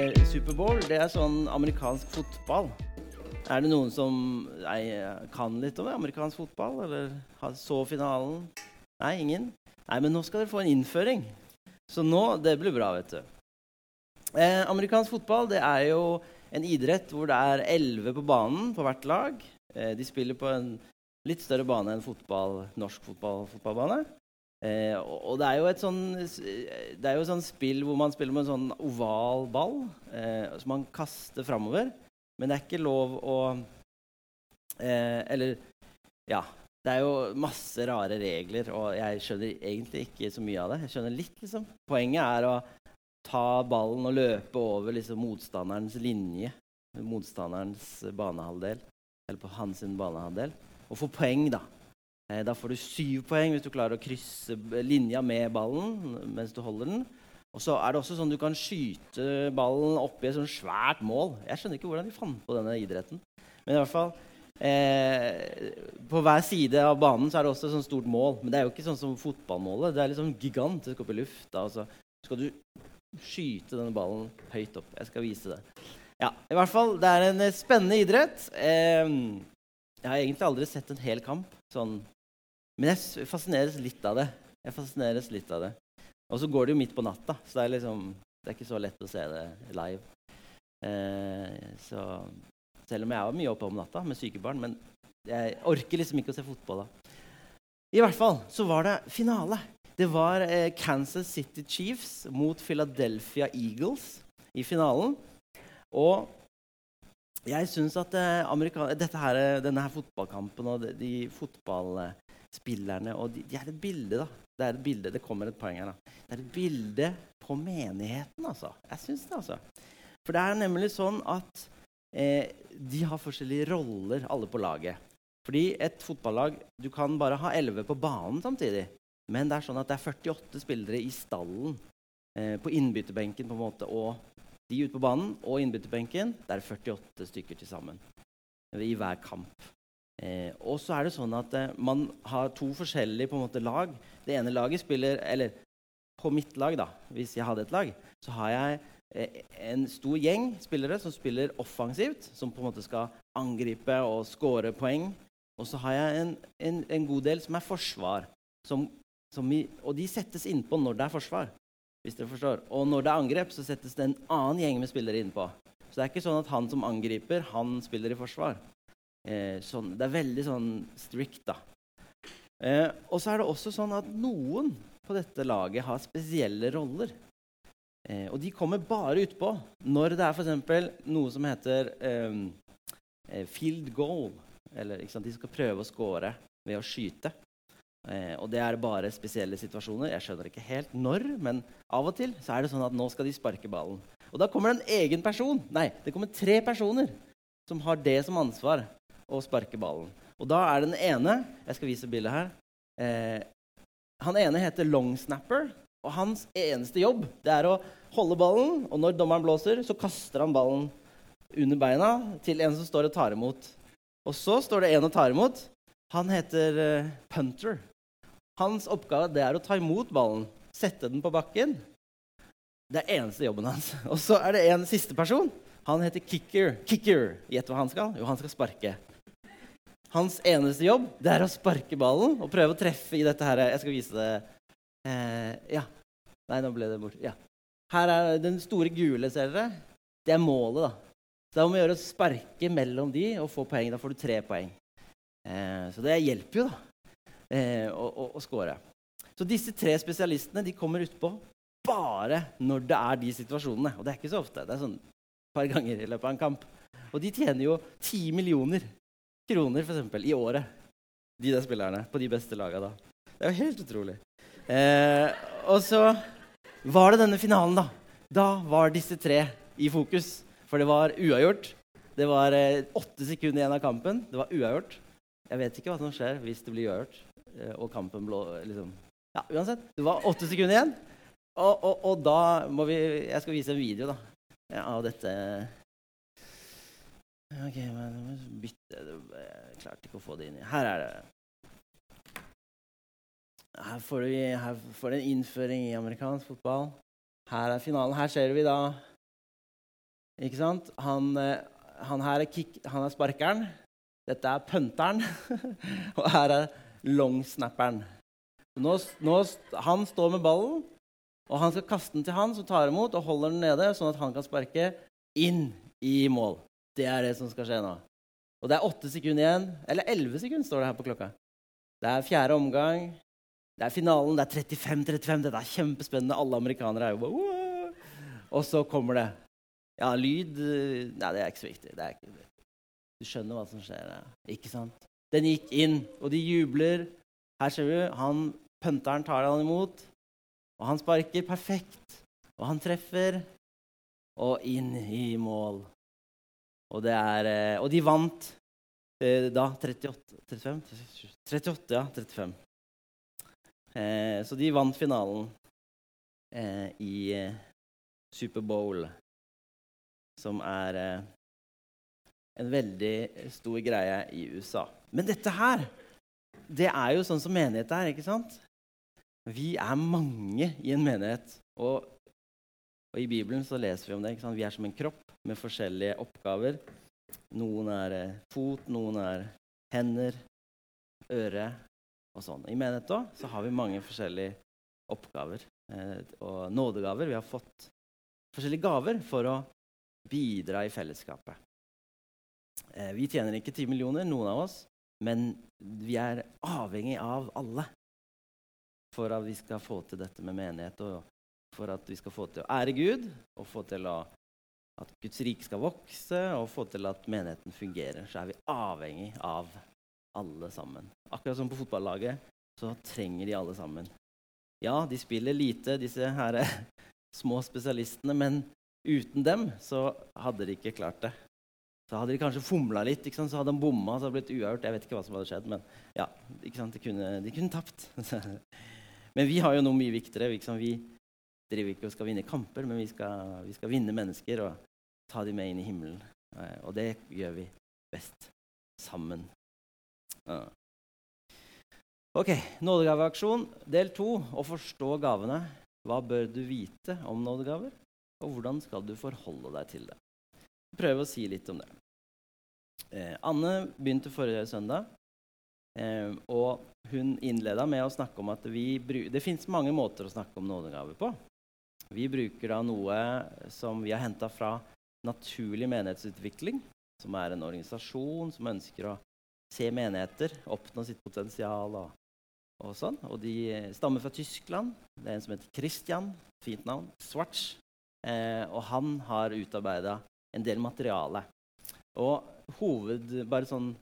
Eh, Superbowl, det er sånn amerikansk fotball. Er det noen som nei, kan litt om? Amerikansk fotball? Eller så finalen? Nei, ingen? Nei, men nå skal dere få en innføring. Så nå Det blir bra, vet du. Eh, amerikansk fotball det er jo en idrett hvor det er elleve på banen på hvert lag. Eh, de spiller på en litt større bane enn fotball, norsk fotball, fotballbane. Eh, og, det er jo et sånn Det er jo et sånn spill hvor man spiller med en sånn oval ball eh, som man kaster framover. Men det er ikke lov å eh, Eller ja. Det er jo masse rare regler, og jeg skjønner egentlig ikke så mye av det. Jeg skjønner litt, liksom. Poenget er å ta ballen og løpe over liksom, motstanderens linje. Motstanderens banehalvdel. Eller på hans banehalvdel. Og få poeng, da. Eh, Da får du syv poeng hvis du klarer å krysse linja med ballen mens du holder den. Og så er det også sånn du kan skyte ballen opp i et sånt svært mål. Jeg skjønner ikke hvordan de fant på denne idretten. Men i hvert fall eh, På hver side av banen så er det også et sånt stort mål. Men det er jo ikke sånn som fotballmålet. Det er liksom gigantisk opp i lufta. Og så skal du skyte denne ballen høyt opp. Jeg skal vise det. Ja, i hvert fall, Det er en eh, spennende idrett. Eh, jeg har egentlig aldri sett en hel kamp. Sånn. Men jeg fascineres litt av det. Jeg fascineres litt av det. Og så går det jo midt på natta, så det er liksom Det er ikke så lett å se det live. Eh, så selv om jeg var mye oppe om natta med syke barn, men jeg orker liksom ikke å se fotball da. I hvert fall så var det finale. Det var eh, Kansas City Chiefs mot Philadelphia Eagles i finalen. Og jeg syns at eh, dette her, denne her fotballkampen og de, de fotballspillerne og de, de er et bilde, da. Det er et bilde, det kommer et poeng her. da. Det er et bilde på menigheten, altså. Jeg syns det, altså. For det er nemlig sånn at eh, de har forskjellige roller, alle på laget. Fordi et fotballag Du kan bare ha 11 på banen samtidig. Men det er sånn at det er 48 spillere i stallen eh, på innbytterbenken på en måte, og de ute på banen og innbytterbenken. Det er 48 stykker til sammen i hver kamp. Eh, og så er det sånn at eh, man har to forskjellige måte, lag. Det ene laget spiller Eller på mitt lag, da, hvis jeg hadde et lag, så har jeg eh, en stor gjeng spillere som spiller offensivt, som på en måte skal angripe og score poeng. Og så har jeg en, en, en god del som er forsvar. Som, som i, og de settes innpå når det er forsvar. Hvis dere forstår. Og når det er angrep, så settes det en annen gjeng med spillere innpå. Så det er ikke sånn at han som angriper, han spiller i forsvar. Eh, sånn, det er veldig sånn strict, da. Eh, og så er det også sånn at noen på dette laget har spesielle roller. Eh, og de kommer bare utpå når det er f.eks. noe som heter eh, eh, field goal. Eller sant? de skal prøve å score ved å skyte. Eh, og det er bare spesielle situasjoner. Jeg skjønner ikke helt når, men av og til så er det sånn at nå skal de sparke ballen. Og da kommer det en egen person. Nei, det kommer tre personer som har det som ansvar å sparke ballen. Og da er den ene Jeg skal vise bildet her. Eh, han ene heter long snapper, og hans eneste jobb det er å holde ballen. Og når dommeren blåser, så kaster han ballen under beina til en som står og tar imot. Og så står det en og tar imot. Han heter eh, punter. Hans oppgave det er å ta imot ballen, sette den på bakken. Det er eneste jobben hans. Og så er det en siste person. Han heter kicker. Kicker. Gjett hva han skal? Jo, han skal sparke. Hans eneste jobb det er å sparke ballen og prøve å treffe i dette her. Jeg skal vise det. Eh, ja. Nei, nå ble det borte. Ja. Her er den store gule, ser dere. Det er målet, da. Så det er om å gjøre å sparke mellom de og få poeng. Da får du tre poeng. Eh, så det hjelper jo, da, eh, å, å, å score. Så disse tre spesialistene de kommer utpå bare når det er de situasjonene. Og det er ikke så ofte. Det er sånn et par ganger i løpet av en kamp. Og de tjener jo ti millioner kroner for eksempel, i året, de der spillerne, på de beste laga da. Det er jo helt utrolig. Eh, og så var det denne finalen, da. Da var disse tre i fokus. For det var uavgjort. Det var eh, åtte sekunder igjen av kampen. Det var uavgjort. Jeg vet ikke hva som skjer hvis det blir uavgjort. Eh, og kampen blå liksom. Ja, uansett. Det var åtte sekunder igjen. Og, og, og da må vi Jeg skal vise en video da, av dette. Ok, men bytte Jeg klarte ikke å få det inn Her er det. Her får, du, her får du en innføring i amerikansk fotball. Her er finalen. Her ser vi da Ikke sant? Han, eh, han her er, kick, han er sparkeren. Dette er punteren. og her er longsnapperen. Nå, nå, han står med ballen, og han skal kaste den til han som tar imot, og holder den nede, sånn at han kan sparke inn i mål. Det er det som skal skje nå. Og det er åtte sekunder igjen. Eller elleve sekunder står det her på klokka. Det er fjerde omgang. Det er finalen. Det er 35-35. Dette er kjempespennende. Alle amerikanere er jo bare Og så kommer det. Ja, lyd Nei, det er ikke så viktig. Det er ikke, du skjønner hva som skjer. Ja. Ikke sant? Den gikk inn, og de jubler. Her ser du, han punteren tar han imot, og han sparker perfekt. Og han treffer, og inn i mål. Og, er, eh, og de vant eh, da 38 35? 38, ja. 35. Eh, så de vant finalen eh, i eh, Superbowl, som er eh, en veldig stor greie i USA. Men dette her, det er jo sånn som menighet er, ikke sant? Vi er mange i en menighet. Og, og i Bibelen så leser vi om det. Vi er som en kropp med forskjellige oppgaver. Noen er eh, fot, noen er hender, øre og sånn. I menighet så har vi mange forskjellige oppgaver eh, og nådegaver. Vi har fått forskjellige gaver for å bidra i fellesskapet. Eh, vi tjener ikke ti millioner, noen av oss, men vi er avhengig av alle for at vi skal få til dette med menighet, og for at vi skal få til å ære Gud og få til å at Guds rike skal vokse og få til at menigheten fungerer, så er vi avhengig av alle sammen. Akkurat som på fotballaget så trenger de alle sammen. Ja, de spiller lite, disse her små spesialistene, men uten dem så hadde de ikke klart det. Så hadde de kanskje fomla litt, så hadde de bomma, så hadde det blitt uavgjort. Jeg vet ikke hva som hadde skjedd, men ja, de kunne, de kunne tapt. men vi har jo noe mye viktigere. Vi driver ikke og skal vinne kamper, men vi skal, vi skal vinne mennesker. Og ta dem med inn i himmelen. Eh, og det gjør vi best sammen. Ok, nådegaveaksjon del to. Å forstå gavene. Hva bør du vite om nådegaver, og hvordan skal du forholde deg til det? Prøve å si litt om det. Eh, Anne begynte forrige søndag, eh, og hun innleda med å snakke om at vi, det fins mange måter å snakke om nådegaver på. Vi bruker da noe som vi har henta fra Naturlig menighetsutvikling, som er en organisasjon som ønsker å se menigheter oppnå sitt potensial. og, og sånn. Og de stammer fra Tyskland. Det er en som heter Christian. Fint navn. Schwartz. Eh, og han har utarbeida en del materiale. Og hoved, bare sånn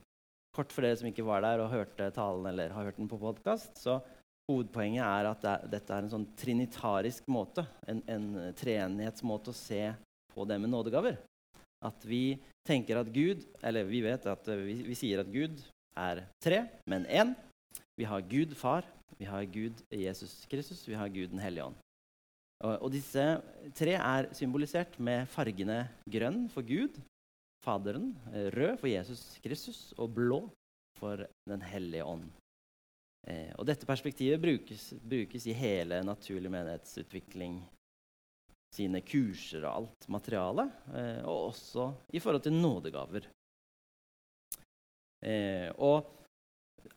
kort for dere som ikke var der og hørte talen eller har hørt den på podkast, så hovedpoenget er at det, dette er en sånn trinitarisk måte, en, en treenighetsmåte å se på det med nådegaver. At vi tenker at Gud Eller vi vet at vi, vi sier at Gud er tre, men én. Vi har Gud far, vi har Gud Jesus Kristus, vi har Gud Den hellige ånd. Og, og disse tre er symbolisert med fargene grønn for Gud, Faderen, rød for Jesus Kristus og blå for Den hellige ånd. Eh, og dette perspektivet brukes, brukes, i hele naturlig menighetsutvikling sine kurser og alt materialet, eh, og også i forhold til nådegaver. Eh, og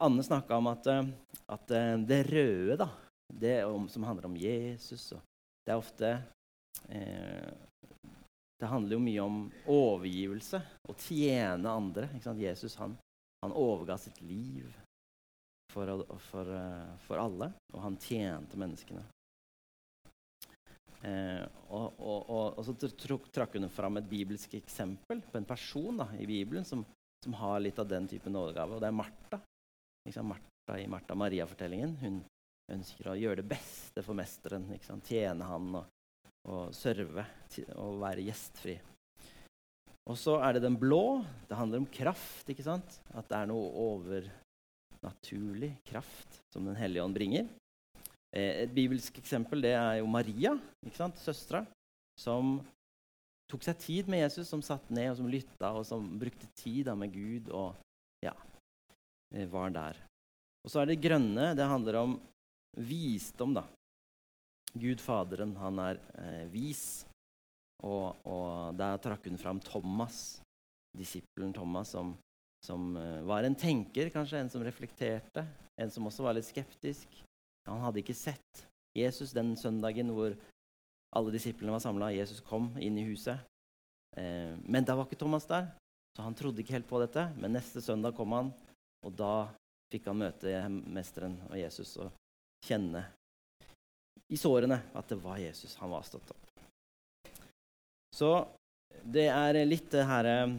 Anne snakka om at, eh, at, det røde, da, det om, som handler om Jesus Det er ofte Det handler jo mye om overgivelse, å tjene andre. Jesus han, han, overga sitt liv for, for, for alle, og han tjente menneskene. Eh, og, og, og, og, så trakk hun fram et bibelsk eksempel på en person da, i Bibelen som, som, har litt av den typen nådegave, og det er Martha. Martha i Martha Maria-fortellingen. Hun ønsker å gjøre det beste for mesteren. Tjene han og, serve og være gjestfri. Og så er det den blå. Det handler om kraft. At det er noe overnaturlig kraft som Den hellige ånd bringer. Eh, et bibelsk eksempel det er jo Maria, ikke sant? søstera, som tok seg tid med Jesus, som satt ned og som lytta, og som brukte tid da, med Gud og ja, eh, var der. Og så er det grønne. Det handler om visdom, da. Gud Faderen, han er eh, vis. Og, og der trakk hun fram Thomas, disippelen Thomas, som, som uh, var en tenker, kanskje, en som reflekterte, en som også var litt skeptisk. Han hadde ikke sett Jesus den søndagen hvor alle disiplene var samla. Jesus kom inn i huset. Eh, men da var ikke Thomas der, så han trodde ikke helt på dette. Men neste søndag kom han, og da fikk han møte mesteren og Jesus og kjenne i sårene at det var Jesus. Han var stått opp. Så det er litt det her eh,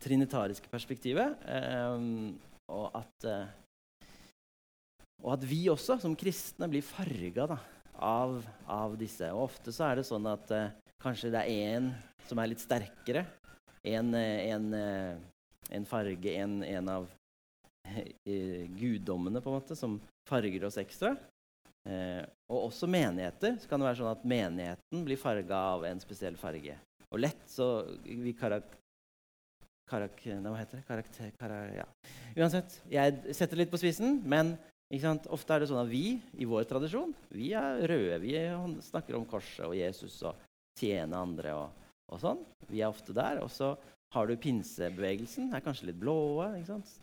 trinitariske perspektivet. Eh, og, at, og at vi også, som kristne, blir farga av, av, disse. Og ofte så er det sånn at eh, kanskje det er én som er litt sterkere. En, eh, en, eh, en farge, en, en av guddommene, på en måte, som farger oss ekstra. Eh, og også menigheter. Så kan det være sånn at menigheten blir farga av en spesiell farge. Og lett så vi karak... karak hva heter det? Karakter... Karak, ja. Uansett, jeg setter litt på spissen, men ofte er det sånn at vi i vår tradisjon vi er røde. Vi snakker om korset og Jesus og tjene andre og, og sånn. Vi er ofte der. Og så har du pinsebevegelsen, er kanskje litt blå.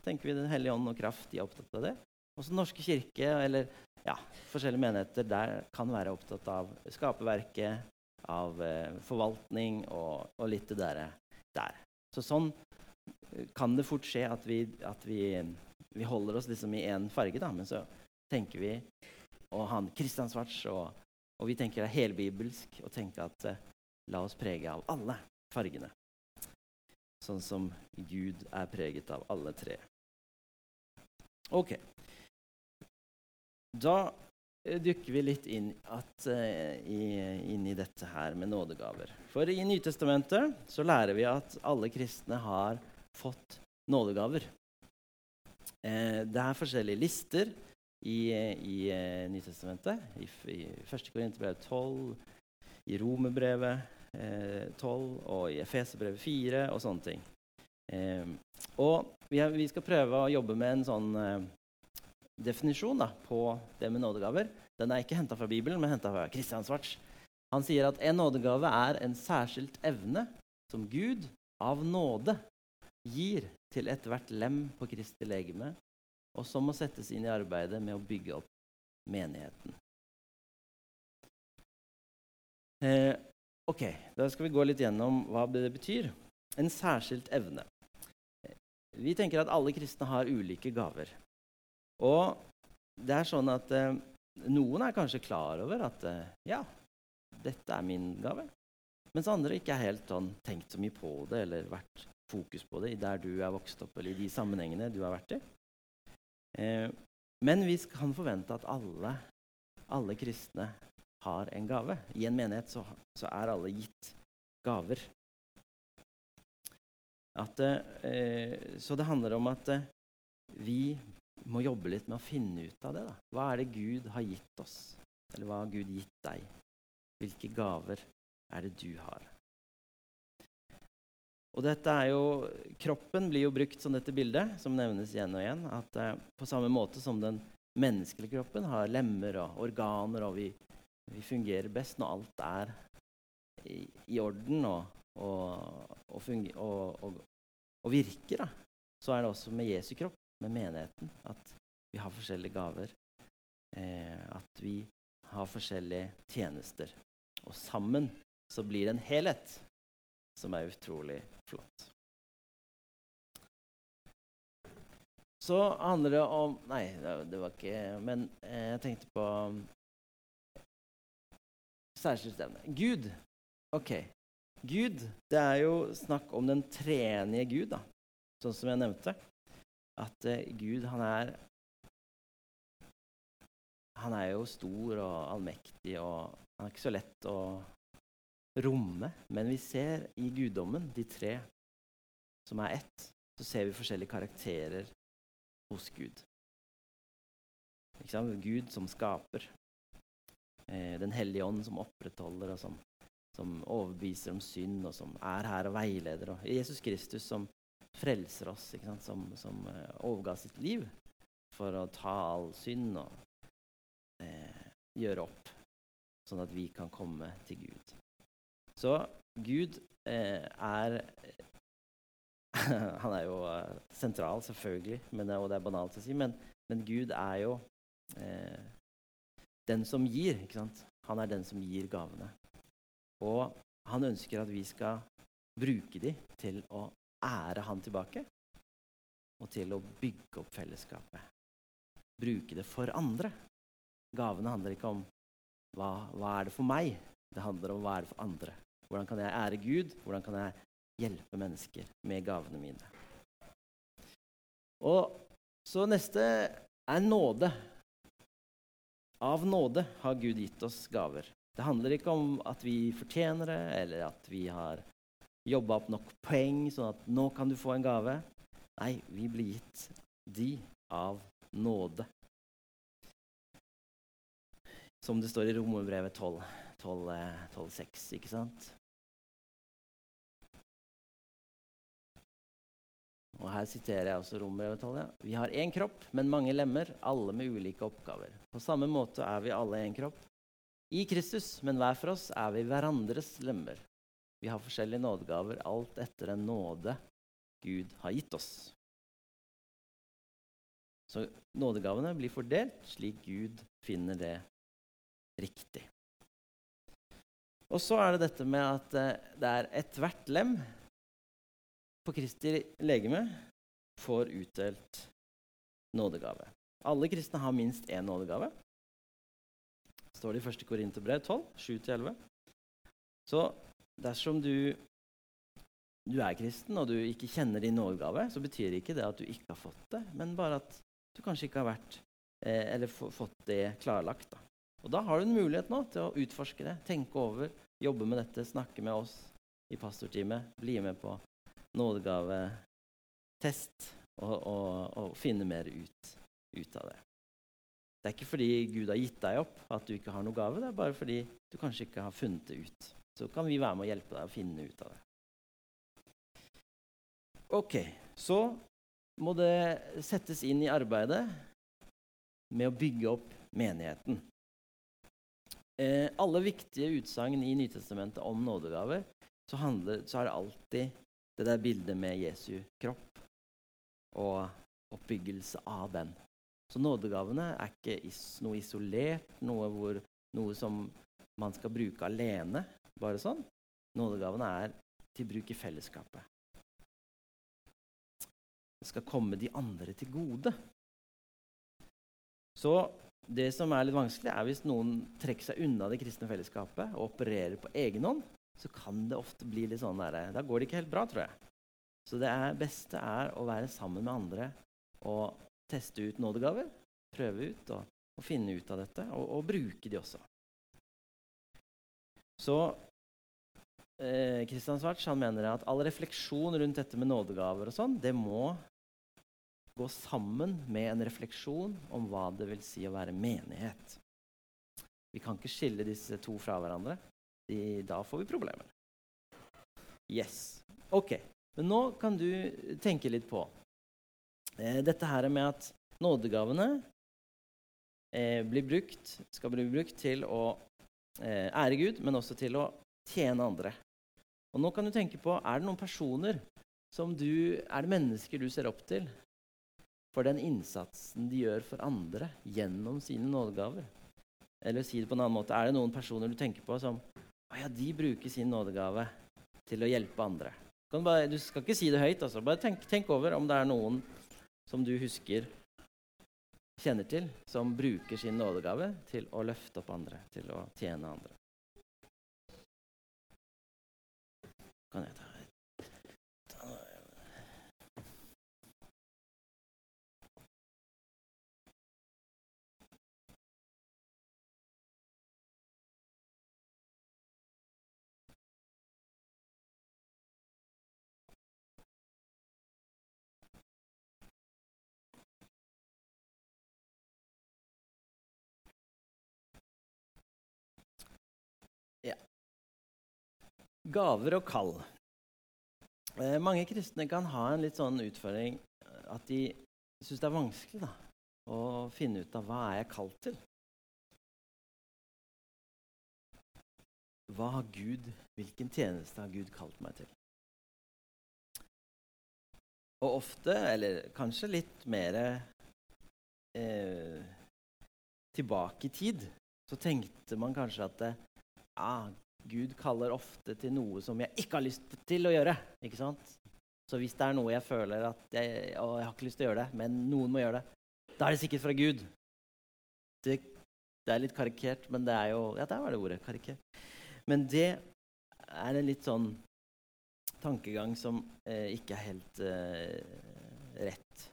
tenker vi Den hellige ånd og kraft, de er opptatt av det. Også så norske kirke eller ja, forskjellige menigheter der kan være opptatt av skaperverket, av eh, forvaltning og, og, litt det der, der. Så sånn kan det fort skje at vi, at vi, vi holder oss liksom i én farge, da, men så tenker vi og han Kristian Svarts, og, og, vi tenker det er helbibelsk å tenke at eh, la oss prege av alle fargene sånn som Gud er preget av alle tre. Ok. Da dukker dykker vi litt inn, at, uh, i, inn, i, dette her med nådegaver. For i Nytestamentet så lærer vi at alle kristne har fått nådegaver. Uh, det er forskjellige lister i, i uh, Nytestamentet. I, i 1. Korinterbrev 12, i Romerbrevet, 12 eh, og i Efeserbrevet 4 og sånne ting. Eh, og vi, er, vi, skal prøve å jobbe med en sånn eh, definisjon da, på det med nådegaver. Den er ikke henta fra Bibelen, men henta fra Christian Svarts. Han sier at en nådegave er en særskilt evne som Gud av nåde gir til ethvert lem på Kristi legeme, og som må settes inn i arbeidet med å bygge opp menigheten. Eh, Ok, Da skal vi gå litt gjennom hva det betyr. En særskilt evne. Vi tenker at alle kristne har ulike gaver. Og det er sånn at eh, noen er kanskje klar over at eh, ja, dette er min gave. Mens andre ikke er helt sånn tenkt så mye på det eller vært fokus på det der du er vokst opp, eller i de sammenhengene du har vært i. Eh, men vi kan forvente at alle, alle kristne har en gave. I en menighet så, så er alle gitt gaver. At, eh, så det handler om at eh, vi må jobbe litt med å finne ut av det. Da. Hva er det Gud har gitt oss? Eller hva har Gud gitt deg? Hvilke gaver er det du har? Og dette er jo, Kroppen blir jo brukt som dette bildet, som nevnes igjen og igjen. At eh, På samme måte som den menneskelige kroppen har lemmer og organer, og vi vi fungerer best når alt er i, i orden og, og, og, og virker. Da. Så er det også med Jesu kropp, med menigheten, at vi har forskjellige gaver. Eh, at vi har forskjellige tjenester. Og sammen så blir det en helhet som er utrolig flott. Så handler det om Nei, det var ikke Men eh, jeg tenkte på særskilt evne. Gud. Ok. Gud, det er jo snakk om den treenige Gud, da. sånn som jeg nevnte. At uh, Gud, han er Han er jo stor og allmektig, og han er ikke så lett å romme. Men vi ser i guddommen, de tre som er ett, så ser vi forskjellige karakterer hos Gud. Gud som skaper eh, Den hellige ånd som opprettholder og som, som, overbeviser om synd, og som er her og veileder. Og Jesus Kristus som frelser oss, som, som eh, overga sitt liv for å ta all synd og eh, gjøre opp, sånn at vi kan komme til Gud. Så Gud eh, er Han er jo uh, sentral, selvfølgelig, men, og det er banalt å si, men, men Gud er jo eh, den som gir. ikke sant? Han er den som gir gavene. Og han ønsker at vi skal bruke dem til å ære han tilbake, og til å bygge opp fellesskapet. Bruke det for andre. Gavene handler ikke om hva, hva er det for meg, det handler om hva er det for andre. Hvordan kan jeg ære Gud? Hvordan kan jeg hjelpe mennesker med gavene mine. Og så neste er nåde. Av nåde har Gud gitt oss gaver. Det handler ikke om at vi fortjener det, eller at vi har jobba opp nok poeng, sånn at nå kan du få en gave. Nei, vi blir gitt de av nåde. Som det står i Romerbrevet 12, 12, 12 6, ikke sant? Og Her siterer jeg også Romerbrevet Vi har én kropp, men mange lemmer, alle med ulike oppgaver. På samme måte er vi alle én kropp. I Kristus, men hver for oss er vi hverandres lemmer. Vi har forskjellige nådegaver, alt etter en nåde Gud har gitt oss. Så nådegavene blir fordelt slik Gud finner det riktig. Og så er det dette med at eh, det er ethvert lem på Kristi legeme får utdelt nådegave. Alle kristne har minst én nådegave. står det i 1. Korinterbrev 12, 7-11. Så dersom du, du, er kristen og du ikke kjenner din nådegave, så betyr ikke det at du ikke har fått det, men bare at du kanskje ikke har vært eh, fått det klarlagt. Da. Og da har du en mulighet nå til å utforske det, tenke over, jobbe med dette, snakke med oss i pastorteamet, bli med på nådegavetest og, og, og, finne mer ut, ut, av det. Det er ikke fordi Gud har gitt deg opp at du ikke har noe gave, det er bare fordi du kanskje ikke har funnet det ut. Så kan vi være med å hjelpe deg å finne ut av det. Ok, så må det settes inn i arbeidet med å bygge opp menigheten. Eh, alle viktige utsagn i Nytestamentet om nådegaver så, handler, så er det alltid det der bildet med Jesu kropp og oppbyggelse av den. Så nådegavene er ikke is noe isolert, noe, hvor, noe som man skal bruke alene, bare sånn. Nådegavene er til bruk i fellesskapet. Det skal komme de andre til gode. Så det som er litt vanskelig, er hvis noen trekker seg unna det kristne fellesskapet og opererer på egen hånd så kan det ofte bli litt sånn der, Da går det ikke helt bra, tror jeg. Så det er, beste er å være sammen med andre og teste ut nådegaver. Prøve ut og, og finne ut av dette, og, og bruke de også. Så eh, Christian Svarts mener at all refleksjon rundt dette med nådegaver og sånn, det må gå sammen med en refleksjon om hva det vil si å være menighet. Vi kan ikke skille disse to fra hverandre de, da får vi problemer. Yes. Ok. Men nå kan du tenke litt på eh, dette her med at nådegavene eh, blir brukt, skal bli brukt til å eh, ære Gud, men også til å tjene andre. Og nå kan du tenke på er det noen personer som du Er det mennesker du ser opp til for den innsatsen de gjør for andre gjennom sine nådegaver? Eller si det på en annen måte, er det noen personer du tenker på som å ja, de bruker sin nådegave til å hjelpe andre. Du, bare, du skal ikke si det høyt. Altså. Bare tenk, tenk, over om det er noen som du husker, kjenner til, som bruker sin nådegave til å løfte opp andre, til å tjene andre. Kan jeg ta Gaver og kall. Eh, mange kristne kan ha en litt sånn utfordring eh, at de syns det er vanskelig da, å finne ut av hva er jeg kalt til. hva har Gud, hvilken tjeneste har Gud kalt meg til? Og ofte, eller kanskje litt mer eh, tilbake i tid, så tenkte man kanskje at ah, Gud kaller ofte til noe som jeg ikke har lyst til å gjøre. ikke sant? Så hvis det er noe jeg føler at jeg, å, jeg har ikke lyst til å gjøre det, men noen må gjøre det, da er det sikkert fra Gud. Det, det er litt karikert, men det er jo Ja, der var det ordet. Karikert. Men det er en litt sånn tankegang som eh, ikke er helt eh, rett.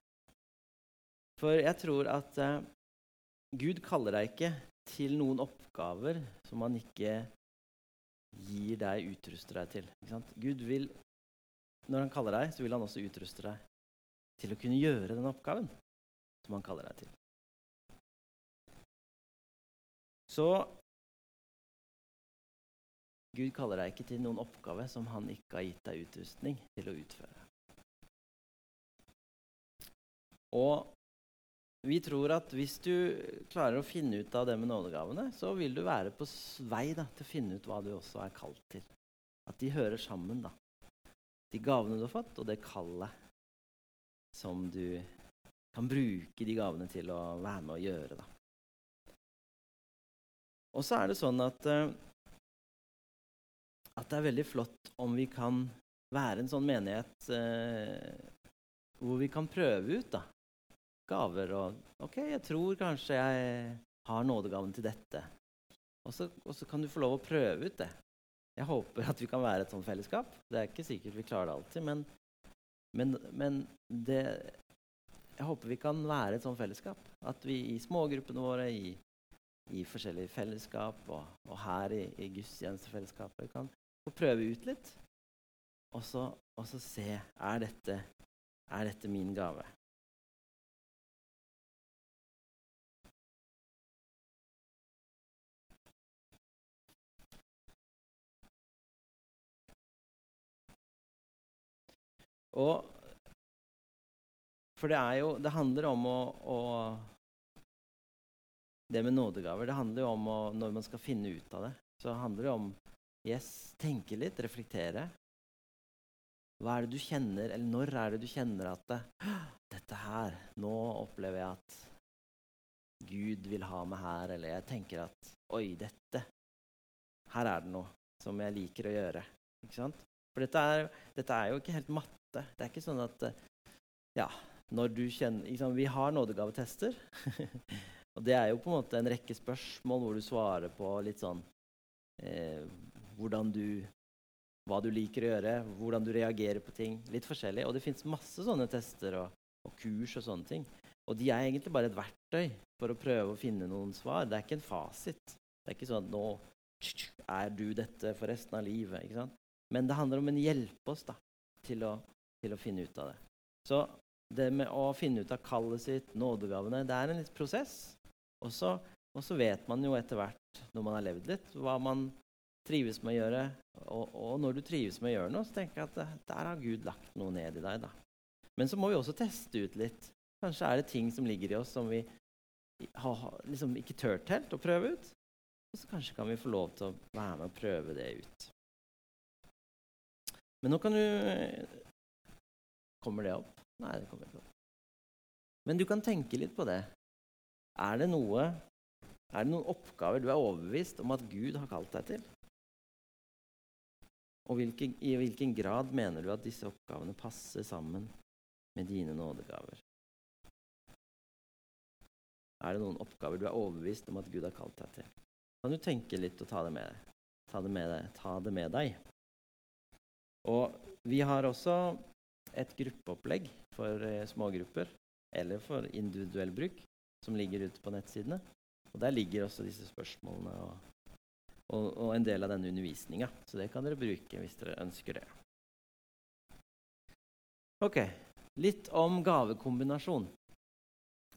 For jeg tror at eh, Gud kaller deg ikke til noen oppgaver som han ikke gir deg, utruster deg til. Gud vil, Når han kaller deg, så vil han også utruste deg til å kunne gjøre den oppgaven som han kaller deg til. Så Gud kaller deg ikke til noen oppgave som han ikke har gitt deg utrustning til å utføre. Og vi tror at hvis du klarer å finne ut av det med nådegavene, så vil du være på vei da, til å finne ut hva du også er kalt til. At de hører sammen, da. De gavene du har fått, og det kallet som du kan bruke de gavene til å være med å gjøre. Da. Og så er det sånn at uh, at det er veldig flott om vi kan være en sånn menighet eh, hvor vi kan prøve ut da, gaver. Og OK, jeg tror kanskje jeg har nådegaven til dette. Og så, og så, kan du få lov å prøve ut det. Jeg håper at vi kan være et sånt fellesskap. Det er ikke sikkert vi klarer det alltid, men, men, men det, jeg håper vi kan være et sånt fellesskap. At vi i smågruppene våre, i, i forskjellige fellesskap og, og her i, i gudstjenestefellesskapet kan få prøve ut litt. Og så, og så se er dette, er dette min gave. Og For det er jo Det handler om å, å Det med nådegaver, det handler jo om å Når man skal finne ut av det, så handler det om Yes, tenke litt, reflektere. Hva er det du kjenner, eller når er det du kjenner at det, dette her Nå opplever jeg at Gud vil ha meg her, eller jeg tenker at Oi, dette Her er det noe som jeg liker å gjøre. Ikke sant? For dette er, dette er jo ikke helt matte. Det er ikke sånn at Ja, når du kjenner liksom, Vi har nådegavetester. og det er jo på en måte en rekke spørsmål hvor du svarer på litt sånn eh, du, hva du liker å gjøre, hvordan du reagerer på ting. Litt forskjellig. Og det fins masse sånne tester og, og, kurs og sånne ting. Og de er egentlig bare et verktøy for å prøve å finne noen svar. Det er ikke en fasit. Det er ikke sånn at nå er du dette for resten av livet. ikke sant? Men det handler om en hjelpe oss da, til å, til å finne ut av det. Så det med å finne ut av kallet sitt, nådegavene, det er en litt prosess. Og så vet man jo etter hvert, når man har levd litt, hva man trives med å gjøre. Og, og, når du trives med å gjøre noe, så tenker jeg at der har Gud lagt noe ned i deg. da. Men så må vi også teste ut litt. Kanskje er det ting som ligger i oss som vi har liksom ikke turt helt å prøve ut. Og så kanskje kan vi få lov til å være med og prøve det ut. Men nå kan du Kommer det opp? Nei, det kommer ikke opp. Men du kan tenke litt på det. Er det noe er det noen oppgaver du er overbevist om at Gud har kalt deg til? Og hvilke, i hvilken grad mener du at disse oppgavene passer sammen med dine nådegaver? Er det noen oppgaver du er overbevist om at Gud har kalt deg til? Kan du tenke litt og ta det med deg? Ta det med deg. Ta det med deg. Og vi har også et gruppeopplegg for eh, smågrupper, eller for individuell bruk, som ligger ute på nettsidene. Og Der ligger også disse spørsmålene og og, og en del av denne undervisninga. Så det kan dere bruke hvis dere ønsker det. Ok, litt om gavekombinasjon.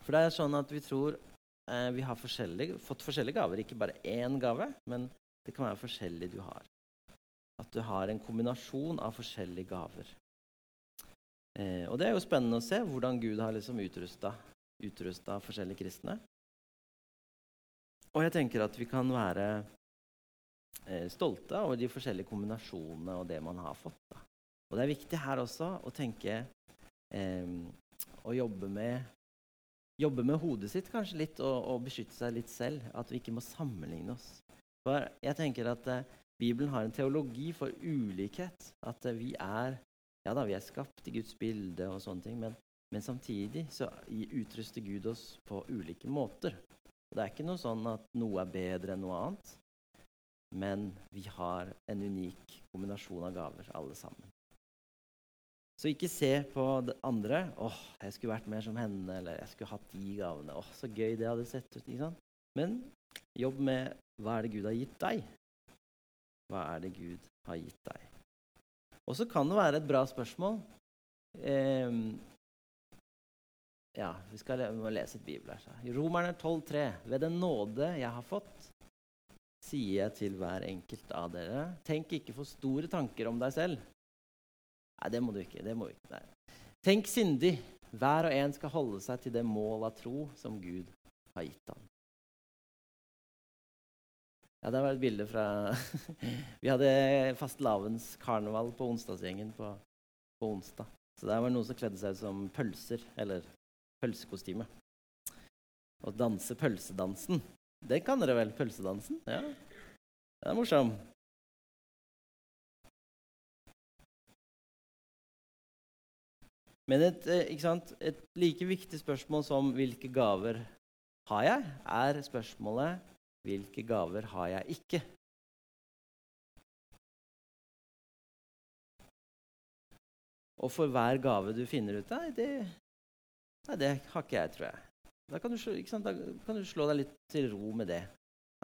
For det er sånn at vi tror eh, vi har fått forskjellige gaver. Ikke bare én gave, men det kan være forskjellig du har. At du har en kombinasjon av forskjellige gaver. Eh, og det er jo spennende å se hvordan Gud har liksom utrusta forskjellige kristne. Og jeg tenker at vi kan være eh, stolte over de forskjellige kombinasjonene og det man har fått. Da. Og det er viktig her også å tenke eh, og jobbe med jobbe med hodet sitt kanskje litt og, og, beskytte seg litt selv. At vi ikke må sammenligne oss. For jeg tenker at eh, Bibelen har en teologi for ulikhet. At eh, vi er ja da, vi er skapt i Guds bilde og sånne ting, men, men samtidig så utruster Gud oss på ulike måter. Det er ikke noe sånn at noe er bedre enn noe annet, men vi har en unik kombinasjon av gaver, alle sammen. Så ikke se på det andre 'Åh, jeg skulle vært mer som henne', eller 'jeg skulle hatt de gavene'. 'Åh, så gøy det hadde sett ut'. ikke sant? Men jobb med hva er det Gud har gitt deg? Hva er det Gud har gitt deg? Og så kan det være et bra spørsmål. Eh, ja, vi skal lese et bibel her. Så. Romerne 12,3. Ved den nåde jeg har fått, sier jeg til hver enkelt av dere, tenk ikke for store tanker om deg selv. Nei, det må du ikke. det må du ikke. Nei. Tenk sindig. Hver og en skal holde seg til det mål av tro som Gud har gitt ham. Ja, Det var et bilde fra Vi hadde fastelavnskarneval på onsdagsgjengen på, på, onsdag. Så der var det noen som kledde seg ut som pølser, eller pølsekostyme. Å danse pølsedansen. Det kan dere vel? Pølsedansen? Ja. Det er morsom. Men et, eh, et like viktig spørsmål som 'hvilke gaver har jeg?' er spørsmålet hvilke gaver har jeg ikke? Og for hver gave du finner ut Nei, det, nei, det har ikke jeg, tror jeg. Da kan, du, da kan, du, slå deg litt til ro med det.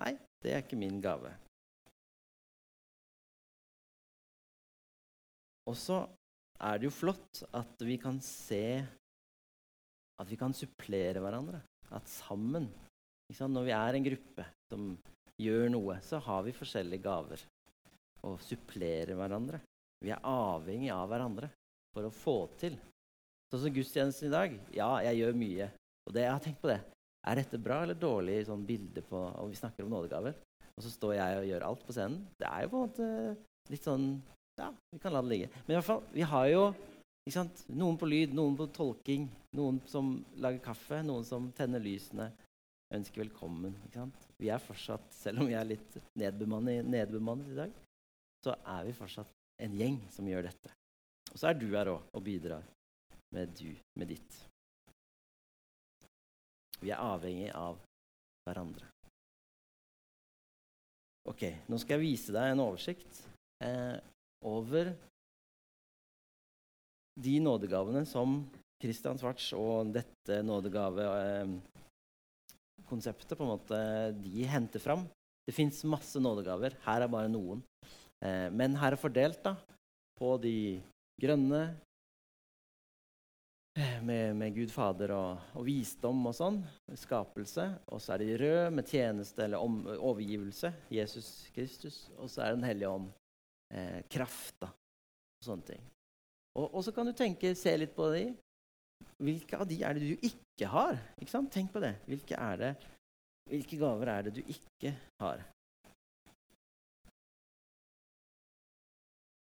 Nei, det er ikke min gave. Og så er det jo flott at vi kan se At vi kan supplere hverandre. At sammen når vi er en gruppe som gjør noe, så har vi forskjellige gaver og supplerer hverandre. Vi er avhengig av hverandre for å få til. Sånn som gudstjenesten i dag. Ja, jeg gjør mye. Og det, jeg har tenkt på det. Er dette bra eller dårlig sånn bilde på Og vi snakker om nådegaver, og så står jeg og gjør alt på scenen. Det er jo på en måte litt sånn Ja, vi kan la det ligge. Men i hvert fall, vi har jo noen på lyd, noen på tolking, noen som lager kaffe, noen som tenner lysene, ønsker velkommen. Vi er fortsatt, Selv om vi er litt nedbemannet, nedbemannet, i dag, så er vi fortsatt en gjeng som gjør dette. Og så er du her òg og bidrar med du, med ditt. Vi er avhengig av hverandre. Ok, nå skal jeg vise deg en oversikt eh, over de nådegavene som Kristian Svarts og dette nådegave eh, konseptet på en måte de henter fram. Det fins masse nådegaver. Her er bare noen. Eh, men her er fordelt da, på de grønne eh, med, med, Gud Fader og, og, visdom og sånn. Skapelse. Og så er de røde med tjeneste eller om, overgivelse. Jesus Kristus. Og så er Den hellige ånd. Eh, kraft da, og sånne ting. Og, og, så kan du tenke, se litt på de. Hvilke av de er det du ikke har? Ikke sant? Tenk på det. Hvilke, det, hvilke gaver er det du ikke har?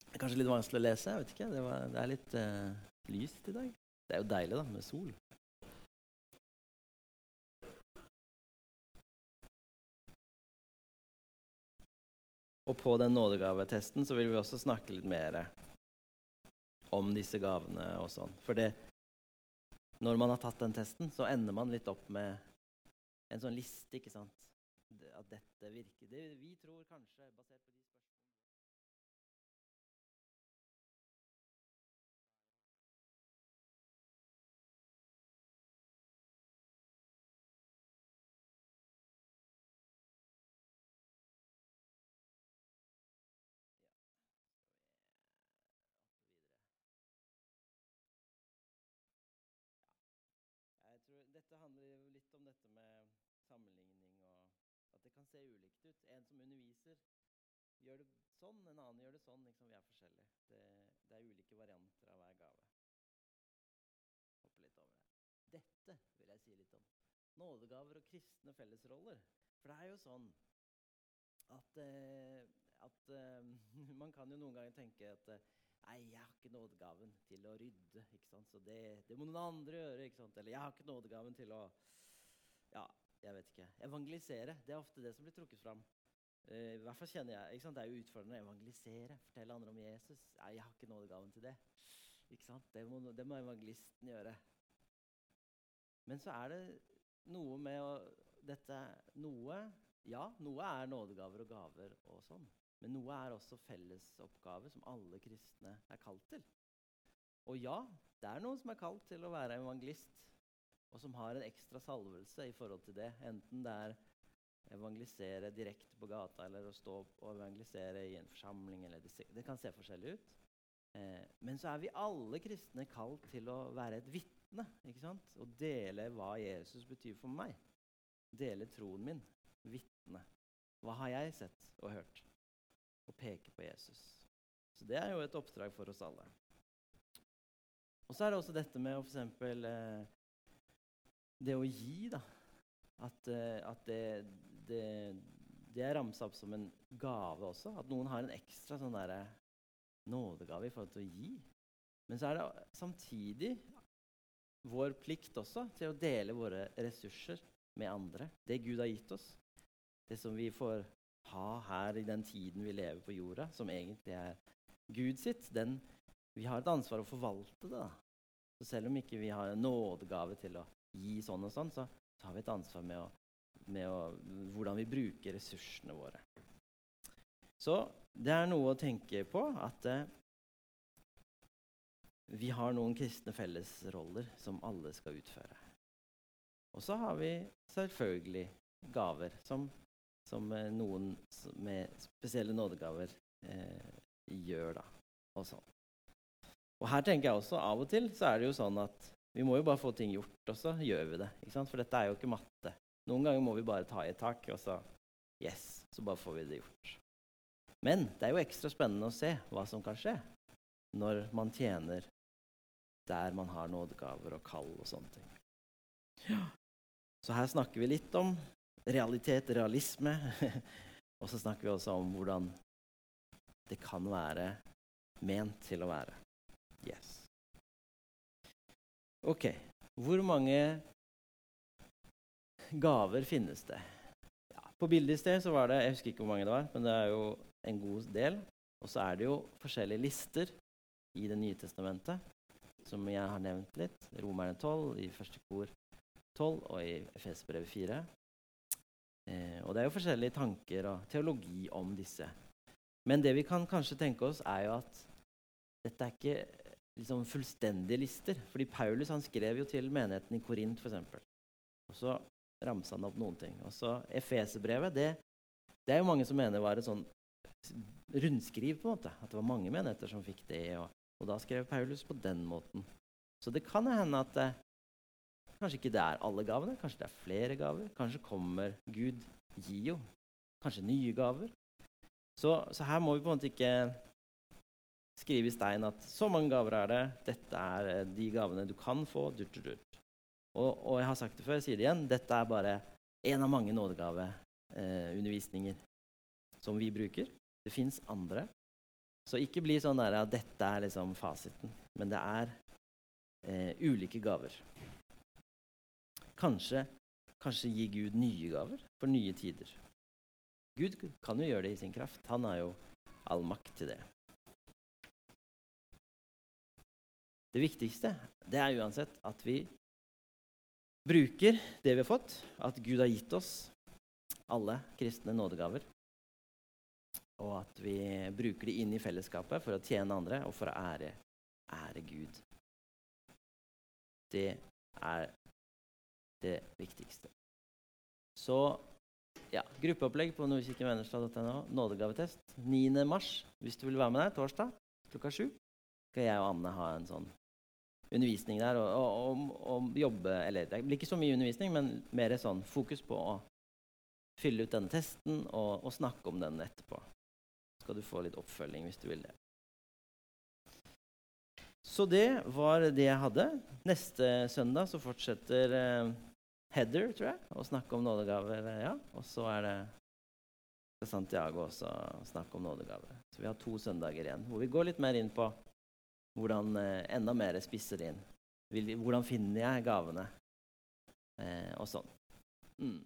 Det er kanskje litt vanskelig å lese. jeg vet ikke. Det, var, det er litt uh, lyst i dag. Det er jo deilig da, med sol. Og på den nådegavetesten så vil vi også snakke litt mer om disse gavene og sånn. For det, når man har tatt den testen, så ender man litt opp med en sånn liste, ikke sant? At dette virker. Det, vi tror kanskje, basert på de dette med sammenligning og at det kan se ulikt ut. En som underviser, gjør det sånn, en annen gjør det sånn. Liksom, vi er forskjellige. Det, det, er ulike varianter av hver gave. Hoppe litt over det. Dette vil jeg si litt om. Nådegaver og kristne fellesroller. For det er jo sånn at, eh, at eh, Man kan jo noen ganger tenke at eh, Nei, jeg har ikke nådegaven til å rydde, ikke sant? så det, det må noen andre gjøre. ikke sant? Eller jeg har ikke nådegaven til å Ja, jeg vet ikke. Evangelisere. Det er ofte det som blir trukket fram. Uh, I hvert fall kjenner jeg, ikke sant? Det er jo utfordrende å evangelisere. Fortelle andre om Jesus. Nei, jeg har ikke nådegaven til det. Ikke sant? Det må, det må evangelisten gjøre. Men så er det noe med å Dette Noe Ja, noe er nådegaver og gaver og sånn. Men noe er også fellesoppgave som alle kristne er kalt til. Og ja, det er noen som er kalt til å være evangelist, og som har en ekstra salvelse i forhold til det. Enten det er evangelisere direkte på gata eller å stå og evangelisere i en forsamling. Det, kan se forskjellig ut. Eh, men så er vi alle kristne kalt til å være et vitne. Og dele hva Jesus betyr for meg. Dele troen min. Vitne. Hva har jeg sett og hørt? og peke på Jesus. Så det er jo et oppdrag for oss alle. Og så er det også dette med for eksempel eh, det å gi, da. At, eh, at det, det, det, er ramsa opp som en gave også. At noen har en ekstra sånn derre nådegave i forhold til å gi. Men så er det samtidig vår plikt også til å dele våre ressurser med andre. Det Gud har gitt oss. Det som vi får ha her i den tiden vi lever på jorda, som egentlig er Gud sitt, den, vi har et ansvar å forvalte det. da. Så selv om ikke vi har en nådegave til å gi sånn og sånn, så, så har vi et ansvar med, å, med å, hvordan vi bruker ressursene våre. Så det er noe å tenke på at eh, vi har noen kristne fellesroller som alle skal utføre. Og så har vi selvfølgelig gaver som som eh, noen med spesielle nådegaver eh, gjør. da, og sånn. Og her tenker jeg også, Av og til så er det jo sånn at vi må jo bare få ting gjort, og så gjør vi det. ikke sant? For dette er jo ikke matte. Noen ganger må vi bare ta i et tak, og så yes, så bare får vi det gjort. Men det er jo ekstra spennende å se hva som kan skje når man tjener der man har nådegaver og kall og sånne ting. Ja. Så her snakker vi litt om realitet, realisme. og så snakker vi også om hvordan det kan være ment til å være. Yes. Ok. Hvor mange gaver finnes det? Ja, på bildet i sted så var det Jeg husker ikke hvor mange det var, men det er jo en god del. Og så er det jo forskjellige lister i Det nye testamentet, som jeg har nevnt litt. Romerne 12, i første kor 12 og i Efesbrevet 4. Eh, og det er jo forskjellige tanker og teologi om disse. Men det vi kan kanskje tenke oss, er jo at dette er ikke liksom fullstendige lister. Fordi Paulus han skrev jo til menigheten i Korint, f.eks. Og så ramsa han opp noen ting. Og så Efeserbrevet, det, det er jo mange som mener var et sånn rundskriv, på en måte. At det var mange menigheter som fikk det. Og, og da skrev Paulus på den måten. Så det kan hende at eh, Kanskje ikke det er alle gavene, kanskje det er flere gaver. Kanskje kommer Gud gir jo kanskje nye gaver. Så, så, her må vi på en måte ikke skrive i stein at så mange gaver er det, dette er eh, de gavene du kan få. Dut, dut. Og, og, jeg har sagt det før, jeg sier det igjen, dette er bare én av mange nådegaveundervisninger eh, som vi bruker. Det fins andre. Så ikke bli sånn der at dette er liksom fasiten. Men det er eh, ulike gaver. Kanskje, kanskje gi Gud nye gaver for nye tider. Gud kan jo gjøre det i sin kraft. Han har jo all makt til det. Det viktigste det er uansett at vi bruker det vi har fått, at Gud har gitt oss alle kristne nådegaver, og at vi bruker det inn i fellesskapet for å tjene andre og for å ære, ære Gud. Det er det viktigste. Så ja, gruppeopplegg på nordkirkevennerstad.no. Nådegavetest 9. mars. Hvis du vil være med der, torsdag klokka sju, skal jeg og Anne ha en sånn undervisning der og, og, og, og jobbe Eller det blir ikke så mye undervisning, men mer sånn fokus på å fylle ut denne testen og, og snakke om den etterpå. Så skal du få litt oppfølging hvis du vil det. Så det var det jeg hadde. Neste søndag så fortsetter eh, Heather, tror jeg, å snakke om nådegaver. Ja. Og så er det Santiago også å snakke om nådegaver. Så vi har to søndager igjen hvor vi går litt mer inn på hvordan eh, enda mer spisser inn. Hvordan finner jeg gavene? Eh, og sånn. Mm.